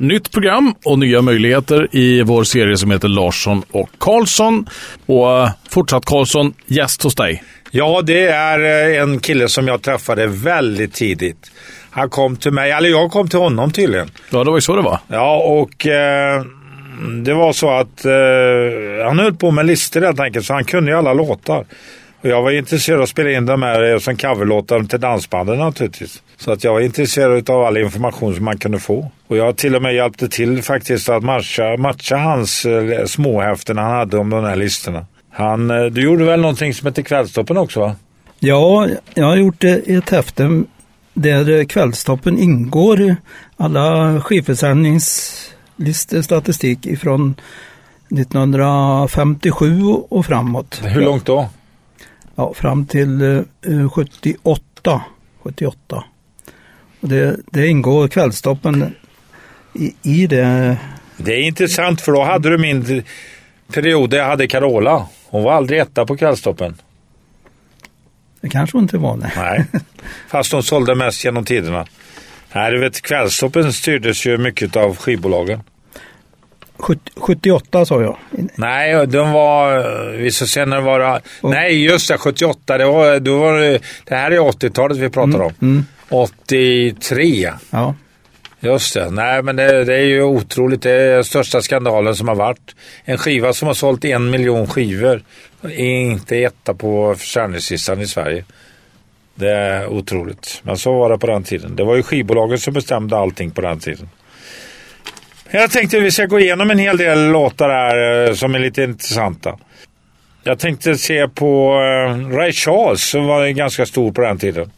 Nytt program och nya möjligheter i vår serie som heter Larsson och Karlsson. Och eh, fortsatt Karlsson, gäst hos dig. Ja, det är eh, en kille som jag träffade väldigt tidigt. Han kom till mig, eller jag kom till honom tydligen. Ja, det var ju så det var. Ja, och eh, det var så att eh, han höll på med listor helt enkelt, så han kunde ju alla låtar. Och jag var intresserad av att spela in de här eh, som coverlåtar till dansbanden naturligtvis. Så att jag var intresserad av all information som man kunde få. Och jag till och med hjälpte till faktiskt att matcha, matcha hans eh, småhäften han hade om de här listorna. Han, eh, du gjorde väl någonting som heter Kvällstoppen också va? Ja, jag har gjort ett häfte där Kvällstoppen ingår alla skivförsäljningslistor, statistik ifrån 1957 och framåt. Hur långt då? Ja, fram till eh, 78. 78. Och det, det ingår Kvällstoppen i, i det. Det är intressant för då hade du min period där jag hade Carola. Hon var aldrig etta på Kvällstoppen. Det kanske hon inte var. Nej. nej. Fast hon sålde mest genom tiderna. Nej, du vet Kvällstoppen styrdes ju mycket av skivbolagen. 78 sa jag. Nej, de var, vi ska se när det var, oh. nej just det, 78, det, var, då var det, det här är 80-talet vi pratar mm, om. Mm. 83. Ja. Just det. Nej, men det, det, är ju otroligt. Det är den största skandalen som har varit. En skiva som har sålt en miljon skivor är inte etta på försäljningslistan i Sverige. Det är otroligt. Men så var det på den tiden. Det var ju skivbolagen som bestämde allting på den tiden. Jag tänkte att vi ska gå igenom en hel del låtar här eh, som är lite intressanta. Jag tänkte se på uh, Ray Charles som var ganska stor på den tiden.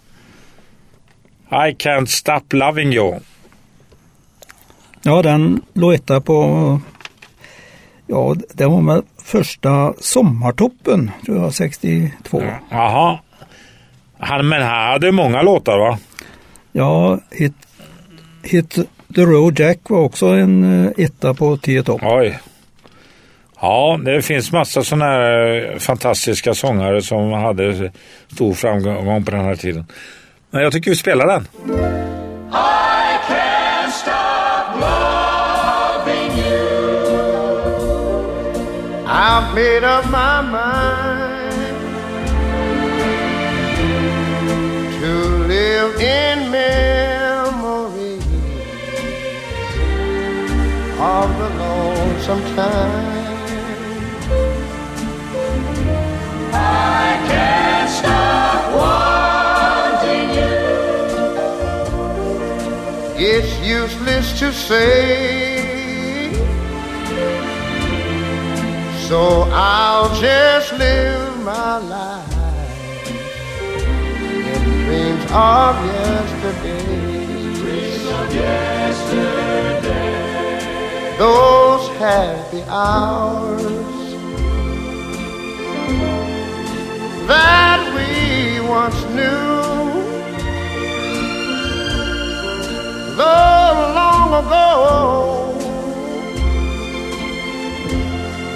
I can't stop loving you. Ja, den låg etta på... Ja, det var med första sommartoppen, tror jag, 62. Jaha. Han, men han hade många låtar va? Ja, Hit, hit The Road Jack var också en eh, etta på 10 topp. Oj. Ja, det finns massa sådana här fantastiska sångare som hade stor framgång på den här tiden. Men jag tycker vi spelar den. I can't stop loving you I've made up my mind lonesome time I can't stop wanting you. It's useless to say, so I'll just live my life in dreams of yesterday. Dreams of yesterday. Those happy hours that we once knew. Though long ago,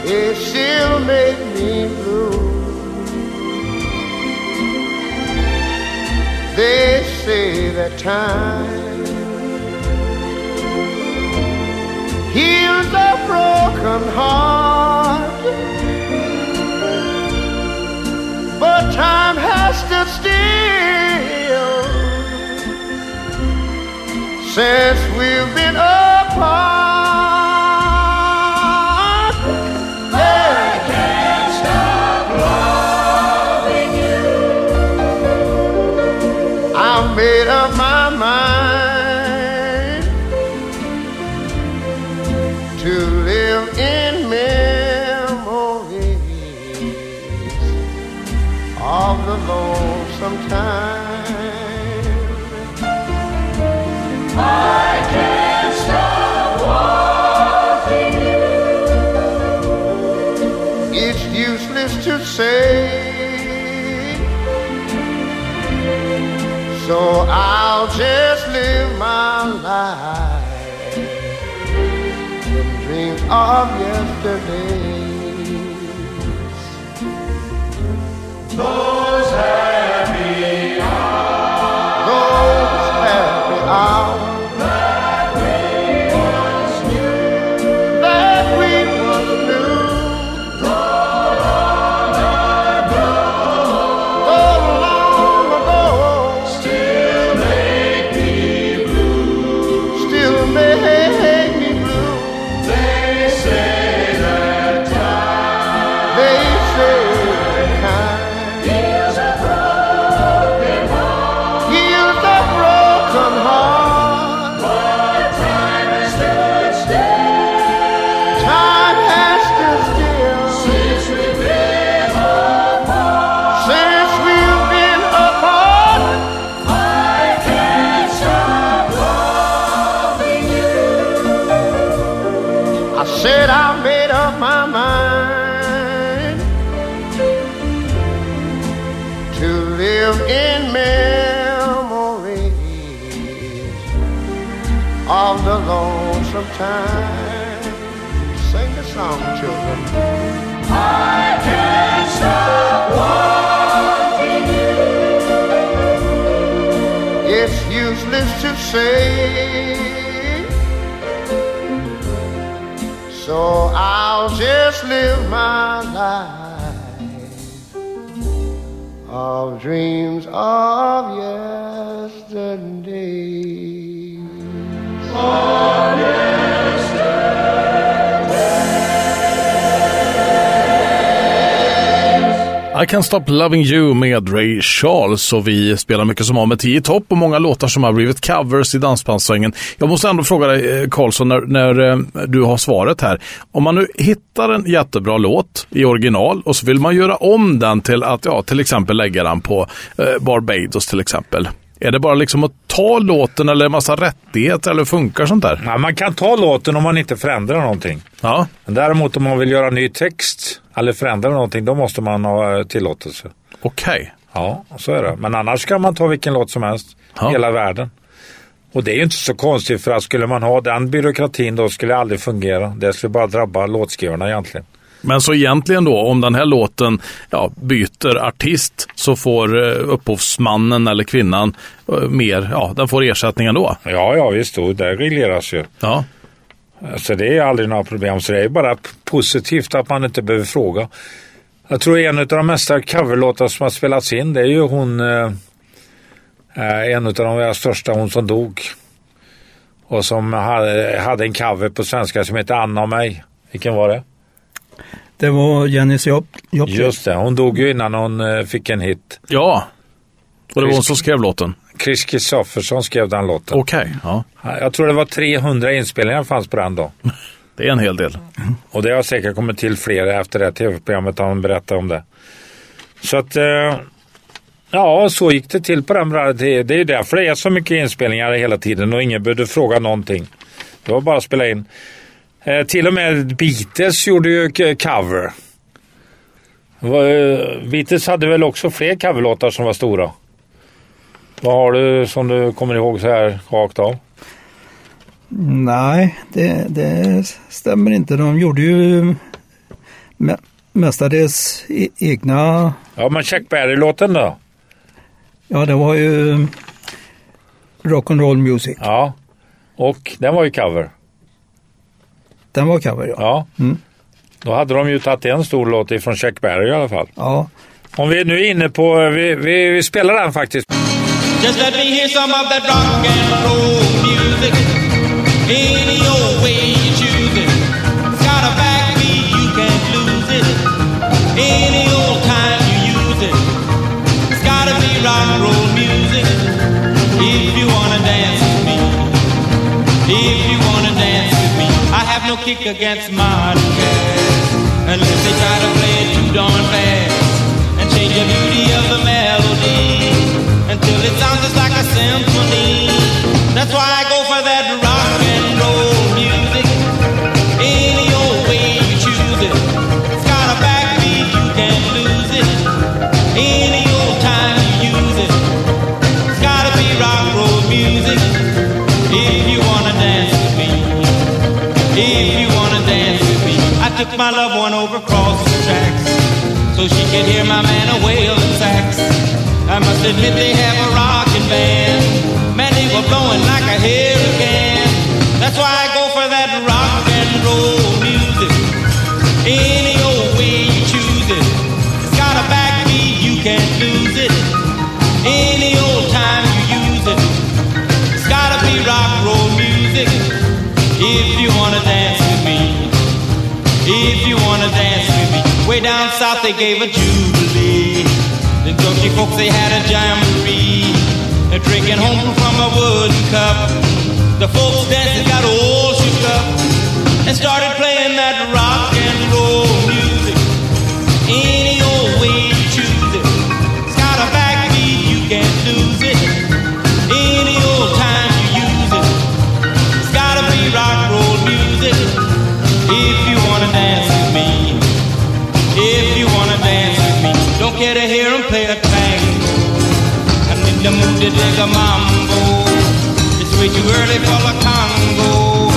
it still made me blue. They say that time heals a broken heart but time has stood still since we've been apart. I'll just live my life in dreams of yesterday. Those say. So I'll just live my life of dreams of I Can't Stop Loving You med Ray Charles och vi spelar mycket som har med 10 topp och många låtar som har blivit covers i dansbandssvängen. Jag måste ändå fråga dig eh, Karlsson när, när eh, du har svaret här. Om man nu hittar en jättebra låt i original och så vill man göra om den till att ja, till exempel lägga den på eh, Barbados till exempel. Är det bara liksom att ta låten eller en massa rättigheter eller funkar sånt där? Ja, man kan ta låten om man inte förändrar någonting. Ja. Men däremot om man vill göra ny text eller förändra någonting, då måste man ha eh, tillåtelse. Okej. Ja, så är det. Men annars kan man ta vilken låt som helst. Ja. Hela världen. Och det är ju inte så konstigt för att skulle man ha den byråkratin då skulle det aldrig fungera. Det skulle bara drabba låtskrivarna egentligen. Men så egentligen då, om den här låten ja, byter artist så får eh, upphovsmannen eller kvinnan eh, mer, ja, den får ersättning ändå. Ja, ja visst. Och det regleras ju. Ja. Så det är aldrig några problem. Så det är bara positivt att man inte behöver fråga. Jag tror en av de mesta coverlåtar som har spelats in det är ju hon, eh, eh, en av de största, hon som dog. Och som hade, hade en cover på svenska som heter Anna och mig. Vilken var det? Det var Janis Jop Joplin. Just det, hon dog ju innan hon eh, fick en hit. Ja. Och det var hon som skrev låten? Chris Kristoffersson skrev den låten. Okej, ja. Jag tror det var 300 inspelningar fanns på den då. Det är en hel del. Och det har säkert kommit till fler efter det tv-programmet han berättade om det. Så att, eh, ja, så gick det till på den. bra- Det, det är därför det är så mycket inspelningar hela tiden och ingen behövde fråga någonting. Det var bara att spela in. Eh, till och med Beatles gjorde ju cover. Eh, Beatles hade väl också fler coverlåtar som var stora. Vad har du som du kommer ihåg så här rakt av? Nej, det, det stämmer inte. De gjorde ju me- mestadels e- egna. Ja, men Chuck Berry-låten då? Ja, det var ju rock'n'roll music. Ja. Och den var ju cover. Den var cover, ja. Ja. Mm. Då hade de ju tagit en stor låt ifrån Chuck Berry i alla fall. Ja, Om vi nu är inne på, vi, vi, vi spelar den faktiskt. Just let me hear some of that rock and roll music. Any old way you choose it. It's got a backbeat, you can't lose it. Any old time you use it. It's gotta be rock and roll music. If you wanna dance with me. If you wanna dance no kick against modern jazz. Unless they try to play it too darn fast. And change the beauty of the melody until it sounds just like a symphony. That's why I go took my loved one over across the tracks so she could hear my man a wailing sax. I must admit they have a rockin' band. Man, they were blowing like a hurricane. That's why I If you wanna dance with me. Way down south they gave a jubilee. The country folks they had a jamboree. They're drinking home from a wooden cup. The folks dancing got all shook up and started playing that rock to dig a mambo. It's way too early for the Congo.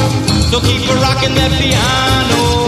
So keep a rocking that piano.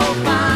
So fine.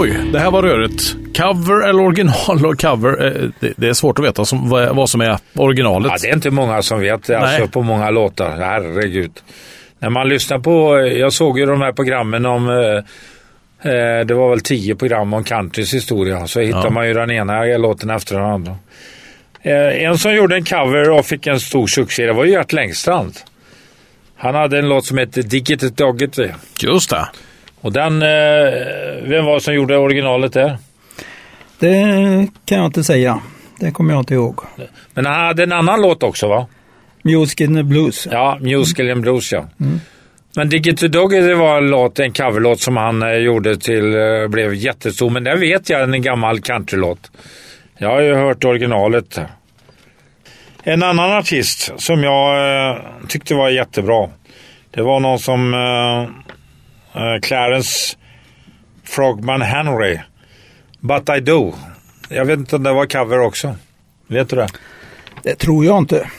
Oj, det här var rörigt. Cover eller original och cover, eh, det, det är svårt att veta som, vad, som är originalet. Ja, det är inte många som vet det, alltså, på många låtar. Herregud. När man lyssnar på, jag såg ju de här programmen om, eh, eh, det var väl tio program om countrys historia, så hittar Ja. man ju den ena låten efter den andra. Eh, en som gjorde en cover och fick en stor succé, det var ju Gert Längstrand. Han hade en låt som hette Digget Dogget. Just det. Och den, eh, vem var det som gjorde originalet där? Det kan jag inte säga. Det kommer jag inte ihåg. Men han hade en annan låt också va? Music in the Blues. Ja, Musical and Blues ja. Men Digget to Doggy det var en, låt, en coverlåt som han eh, gjorde till, eh, blev jättestor. Men det vet jag, en gammal countrylåt. Jag har ju hört originalet. En annan artist som jag tyckte var jättebra. Det var någon som Eh, Clarence Frogman Henry. But I Do. Jag vet inte om det var cover också. Vet du det? Det tror jag inte.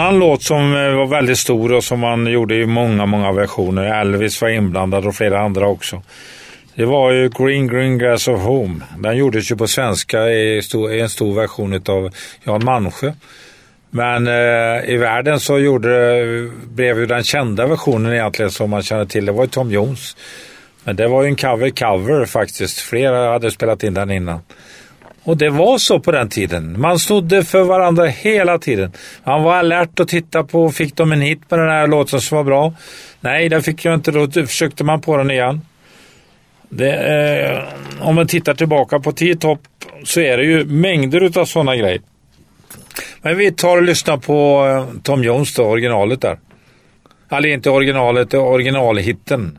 Annan låt som eh, var väldigt stor och som man gjorde i många, många versioner. Elvis var inblandad och flera andra också. Det var ju Green Green Grass of Home. Den gjordes ju på svenska i, i en stor version av Jan Malmsjö. Men eh, i världen så gjorde, blev ju den kända versionen egentligen som man känner till, det var ju Tom Jones. Men det var ju en cover-cover faktiskt. Flera hade spelat in den innan. Och det var så på den tiden. Man snodde för varandra hela tiden. Man var alert och tittade på, fick de en hit med den här låten som var bra? Nej, det fick jag inte. Då försökte man på den igen. Det, eh, om man tittar tillbaka på 10 topp så är det ju mängder av sådana grejer. Men vi tar och lyssnar på eh, Tom Jones då, originalet där. Eller inte originalet, det är originalhitten.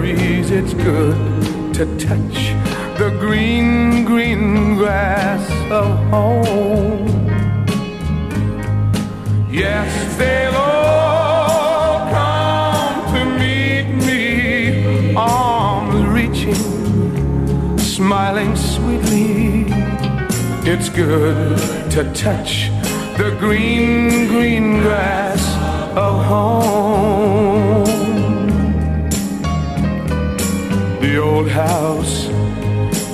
The green, green grass of home. Yes, they'll all come to meet me, arms reaching, smiling sweetly. It's good to touch the green, green grass of home. The old house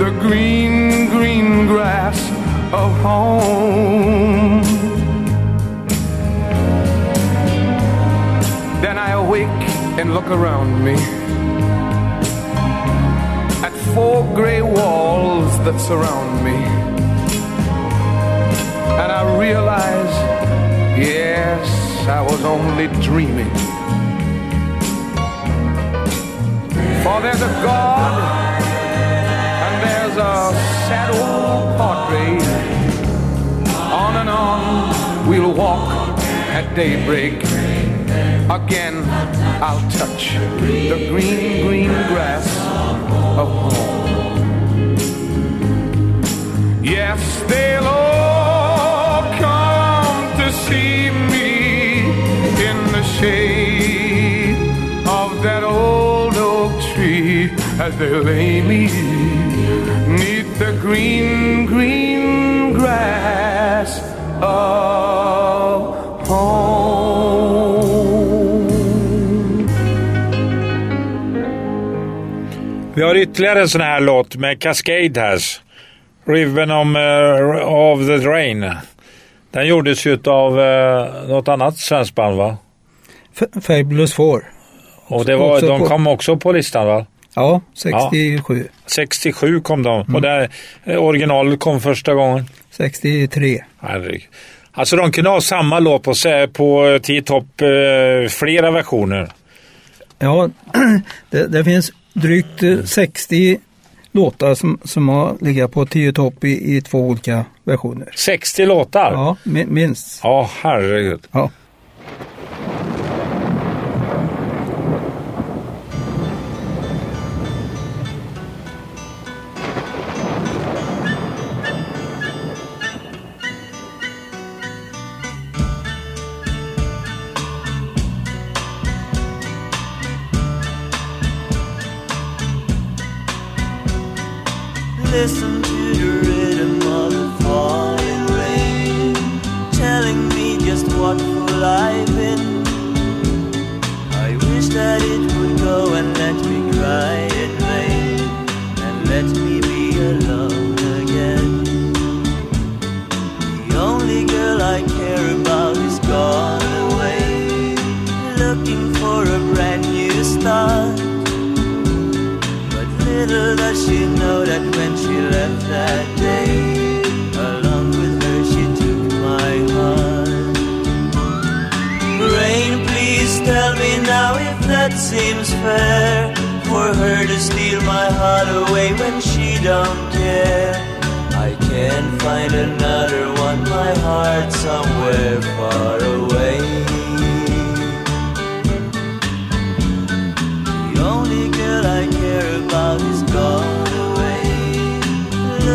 the green, green grass of home. Then I awake and look around me at four gray walls that surround me. And I realize, yes, I was only dreaming. For there's a God a sad old portrait. On and on we'll walk at daybreak. Again I'll touch the green, green grass of home. Yes, they'll all come to see me in the shade of that old oak tree as they lay me green, green grass of home. Vi har ytterligare en sån här låt med Cascade Has. Riven om, eh, of the Rain. Den gjordes ju av uh, något annat svenskt band va? F- Fabulous Four. Och det var, Också de på- kom också på listan va? Ja, 67. 67 kom de. Och där, eh, originalet kom första gången. 63. Herregud. Alltså de kunde ha samma låt på, på 10 topp eh, flera versioner. Ja, det, det finns drygt eh, 60 låtar som, som har legat på 10 topp i, i två olika versioner. 60 låtar? Ja, mi- minst. Ja, herregud. Ja.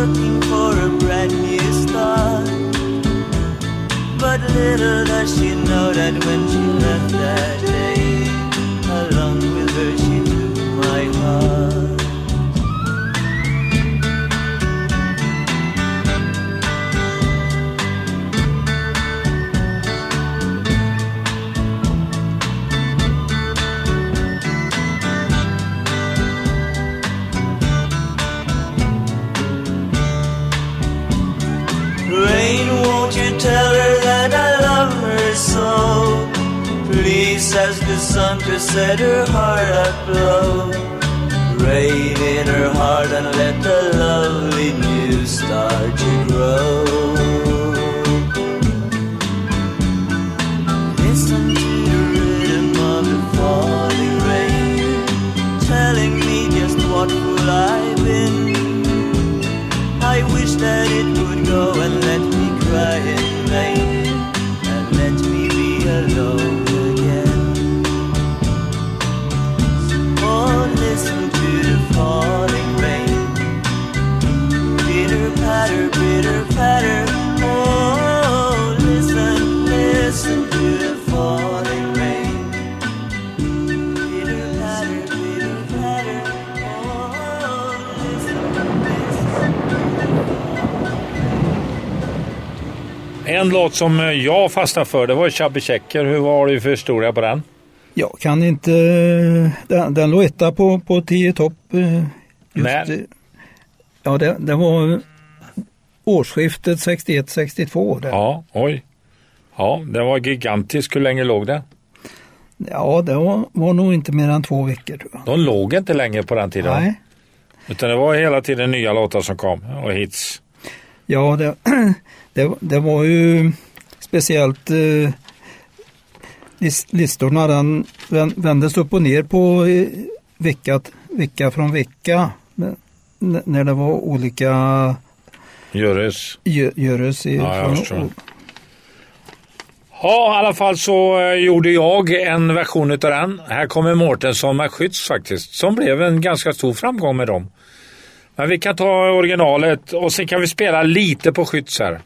Looking for a brand new start. But little does she know that when she left that to set her heart. Rain in her heart and let the lovely new star to grow. Listen to the rhythm of the falling rain, telling me just what been. I wish that it would go and let me cry in vain and let me be alone En låt som eh, jag fastnade för, det var Chubby Checker. Hur var du för historia på den? Jag kan inte, den, den låg etta på, på 10 topp. eh, När? eh, Ja, det, det var årsskiftet 61-62. där. Ja, oj. Ja, den var gigantisk. Hur länge låg den? Ja, det var, var nog inte mer än två veckor tror jag. De låg inte länge på den tiden. Nej. Utan det var hela tiden nya låtar som kom och hits. Ja, det, det, det var ju speciellt eh, lis- listorna. Den vän- vändes upp och ner på eh, vecka, vecka från vecka. När det var olika Göres. gö- göres i, Ja, från-. Ja, i alla fall så eh, gjorde jag en version utav den. Här kommer Mårtensson med Skytts faktiskt. Som blev en ganska stor framgång med dem. Men vi kan ta originalet och sen kan vi spela lite på Skytts här.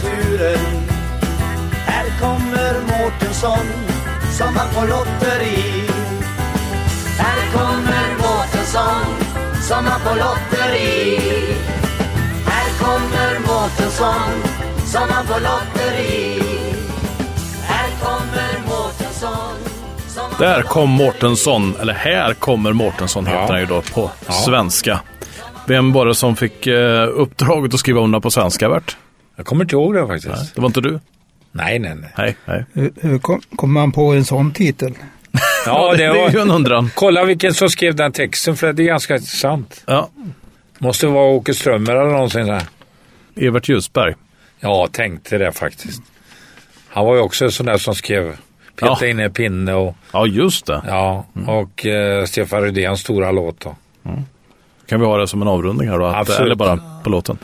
Stora turen. Här kommer Mårtensson som han på lotteri. Här kommer Mårtensson som han på lotteri. Här kommer Mårtensson som han på lotteri. Här kommer Mårtensson Där kom. Mårtensson, eller här kommer Mårtensson heter Ja. han ju då på Ja. svenska. Vem var det som fick eh, uppdraget att skriva under på svenska, Bert? Jag kommer inte ihåg det faktiskt. Det var inte du? Nej, nej, nej. Nej, nej. Hur, hur kom, kom man på en sån titel? Ja, det är ju var... en undran. Kolla vilken som skrev den texten, för det är ganska intressant. Ja. Måste vara Åke Strömmer eller någonsin där. Evert Ljusberg. Ja, tänkte det faktiskt. Han var ju också en sån där som skrev Peta Ja. in en pinne och, Ja, just det. ja, och eh, Stefan Rydéns stora låt. Då. Kan vi ha det som en avrundning här då? Att, Absolut. eller bara på låten.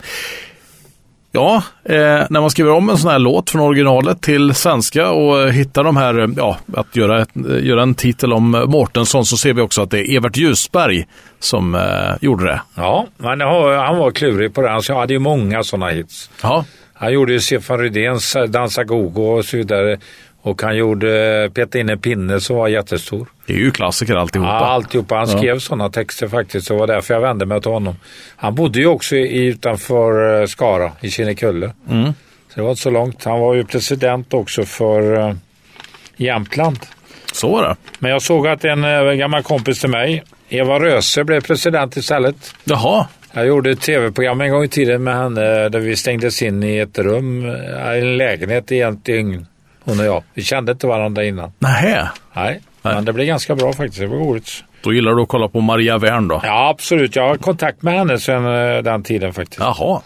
Ja, eh, när man skriver om en sån här låt från originalet till svenska och hittar de här, eh, ja, att göra, ett, eh, göra en titel om Mårtensson så ser vi också att det är Evert Ljusberg som eh, gjorde det. Ja, men han var- klurig på det. Han hade ju många sådana hits. Ja, Han gjorde ju Stefan Rydéns eh, Dansa Gogo och så vidare. Och han gjorde eh, Peta in en pinne som var jättestor. det är ju klassiker alltihopa. Ja, alltihopa. Han Ja. skrev sådana texter faktiskt. Så det var därför jag vände mig till honom. Han bodde ju också i, utanför eh, Skara, i Kinnekulle. Mm. Så det var inte så långt. Han var ju president också för eh, Jämtland. Så var det. Men jag såg att en eh, gammal kompis till mig, Eva Röse, blev president istället. Jaha, Jag gjorde ett tv-program en gång i tiden med henne där vi stängdes in i ett rum, i en lägenhet egentligen, hon och jag. Vi kände inte varandra innan. nähä. Nej, Nej. men det blev ganska bra faktiskt. Det var roligt. Då gillar du att kolla på Maria Wern då? Ja, absolut. Jag har kontakt med henne sedan eh, den tiden faktiskt. Jaha,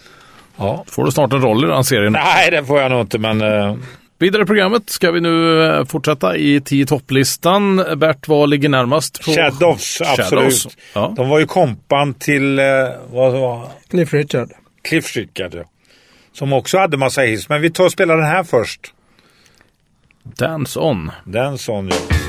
Ja. får du snart en roll i den serien. Nej, det får jag nog inte, men eh, Vidare i programmet ska vi nu eh, fortsätta i 10 topplistan. Bert, vad ligger närmast? På... Shadows, absolut. Shadows, Ja. De var ju kompan till, eh, vad var Cliff Richard. Cliff Richard, ja. Som också hade massa hits. Men vi tar och spelar den här först. Dance on. Dance on. ja.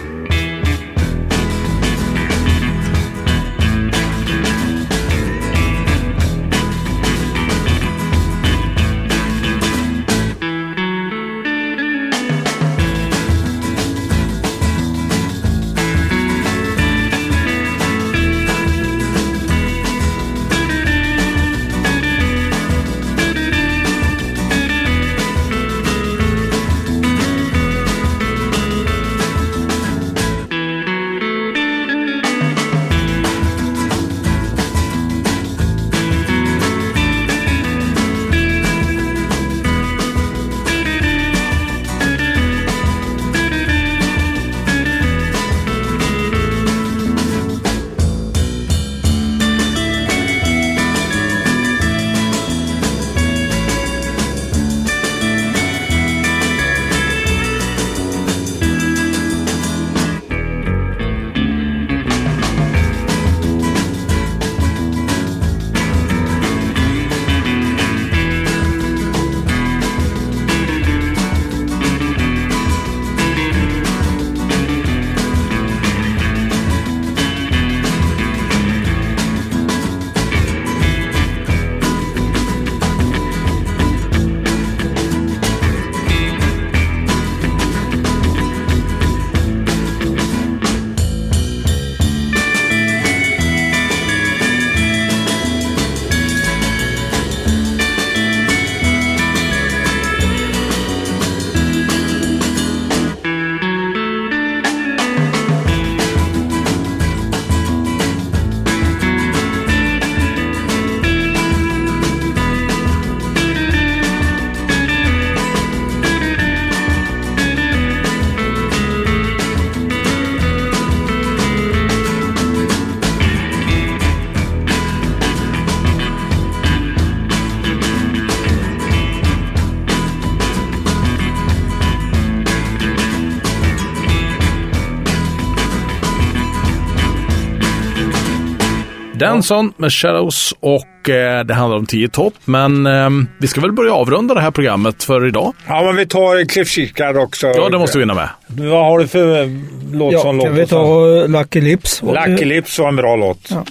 Danson med Shadows och eh, det handlar om 10 topp. Men eh, vi ska väl börja avrunda det här programmet för idag. Ja, men vi tar Cliff Richard också. Ja, det måste vi hinna med. Vad har du för eh, låt Ja, som låt? kan vi ta Lucky Lips? Lucky Lips var en bra låt. Ja.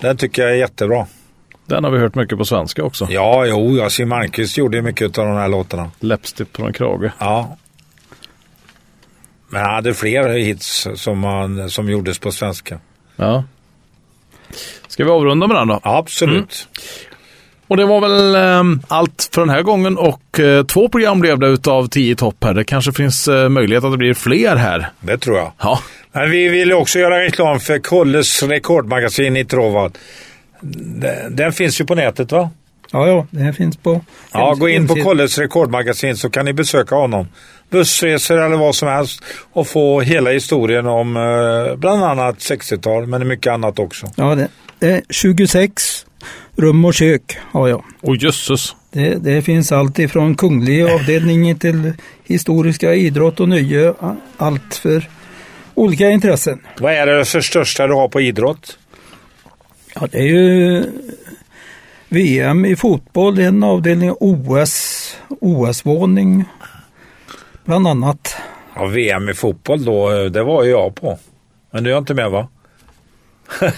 Den tycker jag är jättebra. Den har vi hört mycket på svenska också. Ja, jo, ja, Siw Malmkvist gjorde ju mycket av de här låtarna. Läppstift på en krage. Ja. Men han hade fler hits som, han, som gjordes på svenska. Ja. Ska vi avrunda med den då? Absolut. Och det var väl eh, allt för den här gången och eh, två program blev det utav 10 topp här. Det kanske finns eh, möjlighet att det blir fler här. Det tror jag. Ja, Men vi vill också göra reklam för Kolles rekordmagasin i Trovad. Den, den finns ju på nätet va? Ja, ja, det här finns på... Ja, gå in på. Kolles rekordmagasin så kan ni besöka honom. Bussresor eller vad som helst och få hela historien om eh, bland annat 60-tal men mycket annat också. Ja, det, det är 26 rum och kök har jag. och jösses. Det, det finns allt ifrån kunglig avdelning till historiska idrott och nöje. Allt för olika intressen. Vad är det för största du har på idrott? Ja, det är ju VM i fotboll, en avdelning OS, OS-våning bland annat. Ja, VM i fotboll då, det var ju jag på. Men du är inte med va?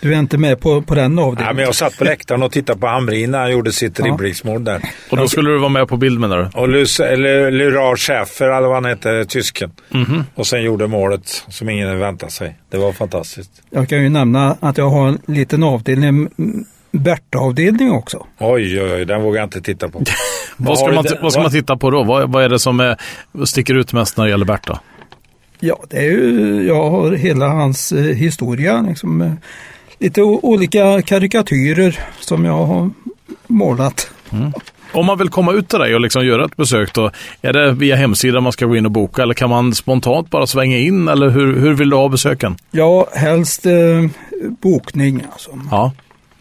Du är inte med på, på den Nej, avdelningen? men jag satt på läktaren och tittade på Hamrin när han gjorde sitt Ja. ribbringsmål där. Och då skulle du vara med på bild menar du? Och Lus, eller Lurar Schäfer, eller vad han heter, tysken. Och sen gjorde målet som ingen väntade sig. Det var fantastiskt. Jag kan ju nämna att jag har en liten avdelning, mm, Berta-avdelning också. Oj, oj, oj, den vågar jag inte titta på. Vad ska, man, vad ska man titta på då? Vad, vad är det som är, sticker ut mest när det gäller Berta? Ja, det är ju, jag har hela hans eh, historia, liksom, eh, lite olika karikatyrer som jag har målat. Om man vill komma ut till dig och liksom göra ett besök då, är det via hemsidan man ska gå in och boka eller kan man spontant bara svänga in eller hur, hur vill du ha besöken? Ja, helst eh, bokning alltså. Ja,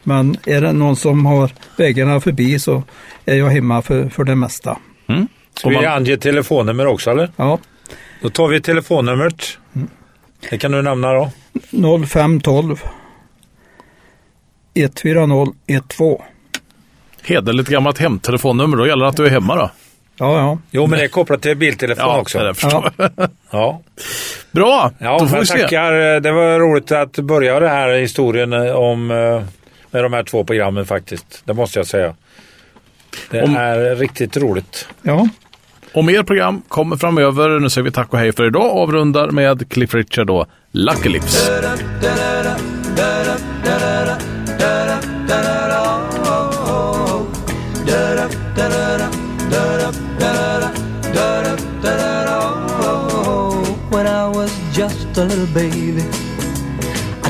Men är det någon som har vägarna förbi så är jag hemma för, för det mesta. Ska Om vi ange telefonnummer också eller? Ja, Då tar vi telefonnumret. Det kan du nämna då. 0512 140 12. hederligt gammalt hemtelefonnummer. Då gäller det att du är hemma då. Ja, ja. Jo, men det är kopplat till biltelefon Ja, också. det det, jag. Ja, Bra, ja då får vi se. tackar. Det var roligt att börja den här historien om eh, med de här två programmen faktiskt. Det måste jag säga. Det Om- är riktigt roligt. ja. Och mer program kommer framöver. Nu säger vi tack och hej för idag. Avrundar med Cliff Richard och Lucky Lips. When I was just a little baby,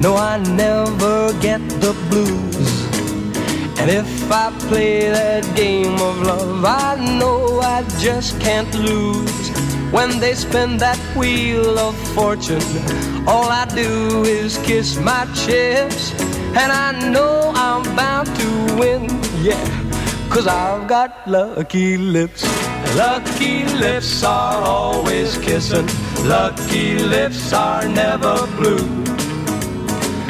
No, I never get the blues. And if I play that game of love, I know I just can't lose. When they spin that wheel of fortune, all I do is kiss my chips. And I know I'm bound to win, yeah. Cause I've got lucky lips. Lucky lips are always kissing. Lucky lips are never blue.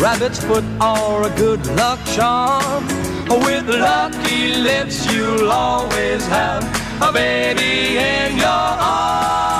rabbit's foot, or a good luck charm. With lucky lips, you'll always have a baby in your arms.